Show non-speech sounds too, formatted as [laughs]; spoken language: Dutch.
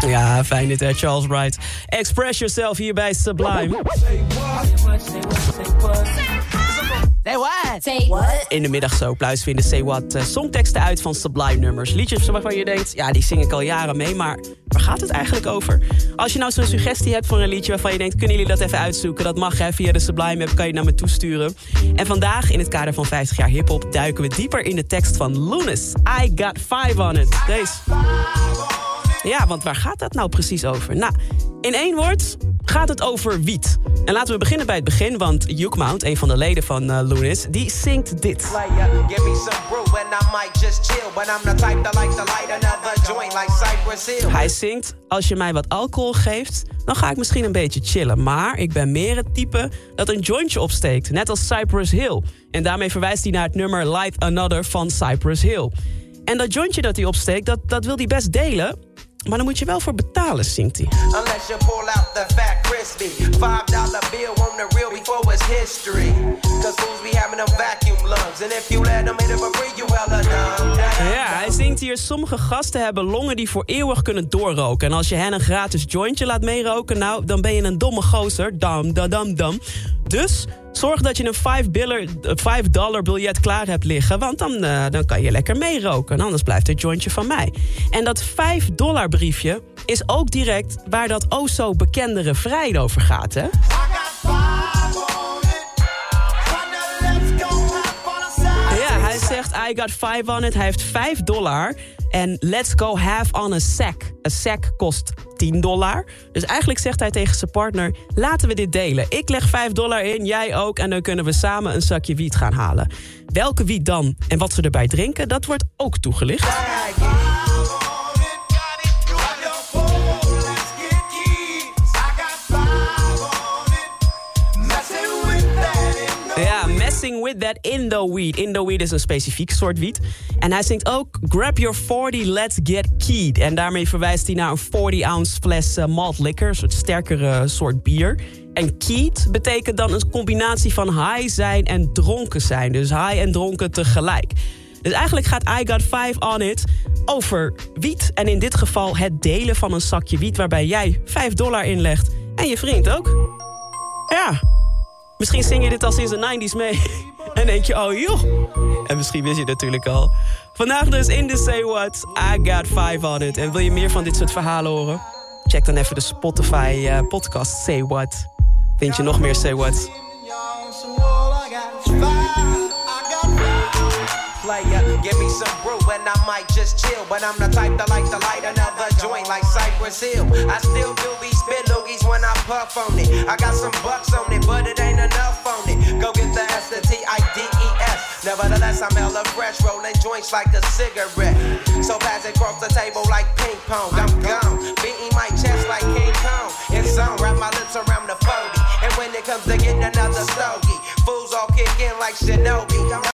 Ja, fijn dit hè, Charles Wright. Express yourself hier bij Sublime. Say what? Say what? In de middag zo pluis vinden Say What uh, songteksten uit van Sublime nummers. Liedjes waarvan je denkt, ja, die zing ik al jaren mee, maar waar gaat het eigenlijk over? Als je nou zo'n suggestie hebt voor een liedje waarvan je denkt, kunnen jullie dat even uitzoeken? Dat mag hè, via de Sublime app kan je naar me toesturen. En vandaag, in het kader van 50 jaar hiphop, duiken we dieper in de tekst van Lunis. I got five on it. Deze. Ja, want waar gaat dat nou precies over? Nou, in één woord gaat het over wiet. En laten we beginnen bij het begin, want Hugh Mount, een van de leden van uh, Lunis, die zingt dit. Hij zingt, als je mij wat alcohol geeft, dan ga ik misschien een beetje chillen. Maar ik ben meer het type dat een jointje opsteekt, net als Cypress Hill. En daarmee verwijst hij naar het nummer Light Another van Cypress Hill. En dat jointje dat hij opsteekt, dat, dat wil hij best delen. Maar dan moet je wel voor betalen, zingt hij. Unless you pull out the fat crispy. Five dollar bill on the real before it's history. Cause fools be having them vacuum lungs. And if you let them hit it for free, you hella dumb. Ja, hij zingt hier. Sommige gasten hebben longen die voor eeuwig kunnen doorroken. En als je hen een gratis jointje laat meeroken, nou, dan ben je een domme gozer. Dam, dam, dam, dam. Dus zorg dat je een 5 dollar biljet klaar hebt liggen. Want dan, uh, dan kan je lekker meeroken. Anders blijft het jointje van mij. En dat 5 dollar briefje is ook direct waar dat o zo bekende refrein over gaat. Hè? I got 5 on it. Hij heeft 5 dollar. En let's go have on a sack. Een sack kost 10 dollar. Dus eigenlijk zegt hij tegen zijn partner... laten we dit delen. Ik leg 5 dollar in, jij ook... en dan kunnen we samen een zakje wiet gaan halen. Welke wiet dan en wat ze erbij drinken... dat wordt ook toegelicht. Messing with that Indo weed. Indo weed is een specifiek soort wiet. En hij zingt ook Grab your 40, let's get keyed. En daarmee verwijst hij naar een 40 ounce fles uh, malt liquor. Een soort sterkere soort bier. En keyed betekent dan een combinatie van high zijn en dronken zijn. Dus high en dronken tegelijk. Dus eigenlijk gaat I Got 5 On It over wiet. En in dit geval het delen van een zakje wiet... waarbij jij 5 dollar inlegt en je vriend ook. Ja, Misschien zing je dit al sinds de 90s mee. [laughs] En denk je, oh joh. En misschien wist je natuurlijk al. Vandaag dus in de Say What. I got five on it. En wil je meer van dit soort verhalen horen? Check dan even de Spotify uh, podcast Say What. Vind je nog meer Say What? player. Give me some brew and I might just chill. But I'm the type that like to light another joint like Cypress Hill. I still do be spit loogies when I puff on it. I got some bucks on it, but it Nevertheless, I'm hella fresh, rolling joints like a cigarette. So pass across the table like ping pong. I'm gone, beating my chest like King Kong. It's on, wrap my lips around the 40. And when it comes to getting another stogie, fools all kick in like Shinobi.